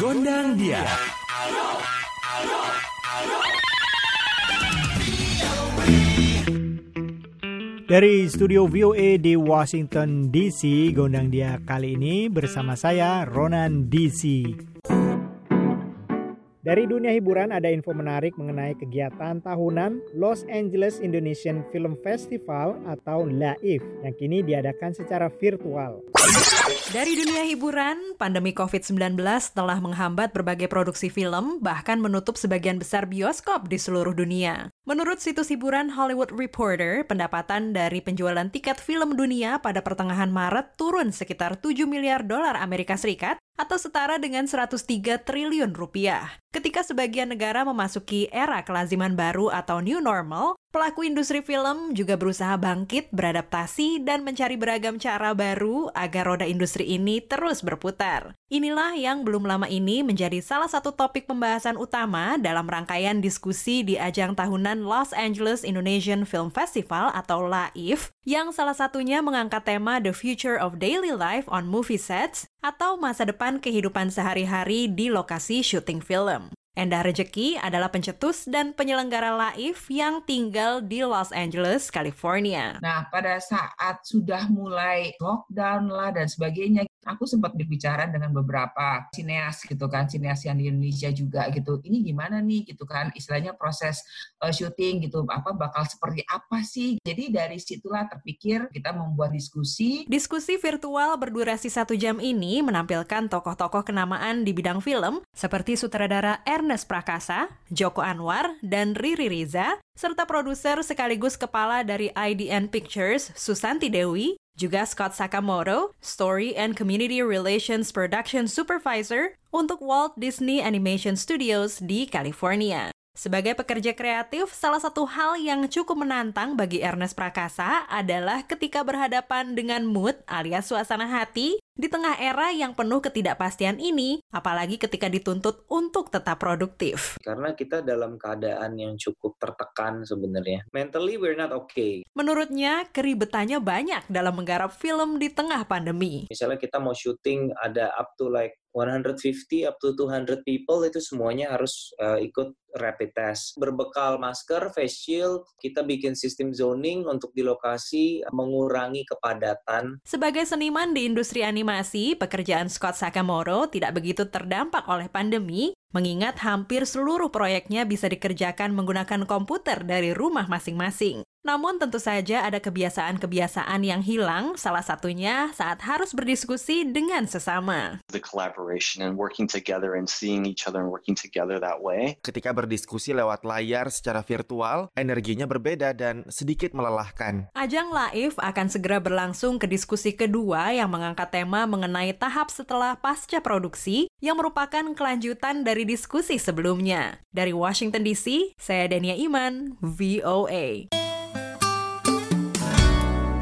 Gondang dia. Dari studio VOA di Washington DC, Gondang Dia kali ini bersama saya Ronan DC. Dari dunia hiburan ada info menarik mengenai kegiatan tahunan Los Angeles Indonesian Film Festival atau LAIF yang kini diadakan secara virtual. Dari dunia hiburan, pandemi COVID-19 telah menghambat berbagai produksi film, bahkan menutup sebagian besar bioskop di seluruh dunia. Menurut situs hiburan Hollywood Reporter, pendapatan dari penjualan tiket film dunia pada pertengahan Maret turun sekitar 7 miliar dolar Amerika Serikat atau setara dengan 103 triliun rupiah. Ketika sebagian negara memasuki era kelaziman baru atau new normal, pelaku industri film juga berusaha bangkit, beradaptasi, dan mencari beragam cara baru agar roda industri ini terus berputar. Inilah yang belum lama ini menjadi salah satu topik pembahasan utama dalam rangkaian diskusi di ajang tahunan Los Angeles Indonesian Film Festival atau LAIF, yang salah satunya mengangkat tema The Future of Daily Life on Movie Sets atau masa depan kehidupan sehari-hari di lokasi syuting film. Endah Rejeki adalah pencetus dan penyelenggara Laif yang tinggal di Los Angeles, California. Nah, pada saat sudah mulai lockdown lah dan sebagainya, aku sempat berbicara dengan beberapa sineas gitu kan, sineas yang di Indonesia juga gitu. Ini gimana nih gitu kan, istilahnya proses uh, syuting gitu, apa bakal seperti apa sih? Jadi dari situlah terpikir kita membuat diskusi. Diskusi virtual berdurasi satu jam ini menampilkan tokoh-tokoh kenamaan di bidang film seperti sutradara Ernest Prakasa, Joko Anwar, dan Riri Riza, serta produser sekaligus kepala dari IDN Pictures, Susanti Dewi, juga Scott Sakamoto, Story and Community Relations Production Supervisor untuk Walt Disney Animation Studios di California. Sebagai pekerja kreatif, salah satu hal yang cukup menantang bagi Ernest Prakasa adalah ketika berhadapan dengan mood alias suasana hati di tengah era yang penuh ketidakpastian ini, apalagi ketika dituntut untuk tetap produktif. Karena kita dalam keadaan yang cukup tertekan sebenarnya. Mentally we're not okay. Menurutnya, keribetannya banyak dalam menggarap film di tengah pandemi. Misalnya kita mau syuting ada up to like 150 up to 200 people itu semuanya harus uh, ikut rapid test. Berbekal masker, face shield, kita bikin sistem zoning untuk di lokasi mengurangi kepadatan. Sebagai seniman di industri animasi, pekerjaan Scott Sakamoto tidak begitu terdampak oleh pandemi, mengingat hampir seluruh proyeknya bisa dikerjakan menggunakan komputer dari rumah masing-masing. Namun tentu saja ada kebiasaan-kebiasaan yang hilang, salah satunya saat harus berdiskusi dengan sesama. The collaboration and working together and seeing each other and working together that way. Ketika berdiskusi lewat layar secara virtual, energinya berbeda dan sedikit melelahkan. Ajang Laif akan segera berlangsung ke diskusi kedua yang mengangkat tema mengenai tahap setelah pasca produksi yang merupakan kelanjutan dari diskusi sebelumnya. Dari Washington DC, saya Dania Iman, VOA.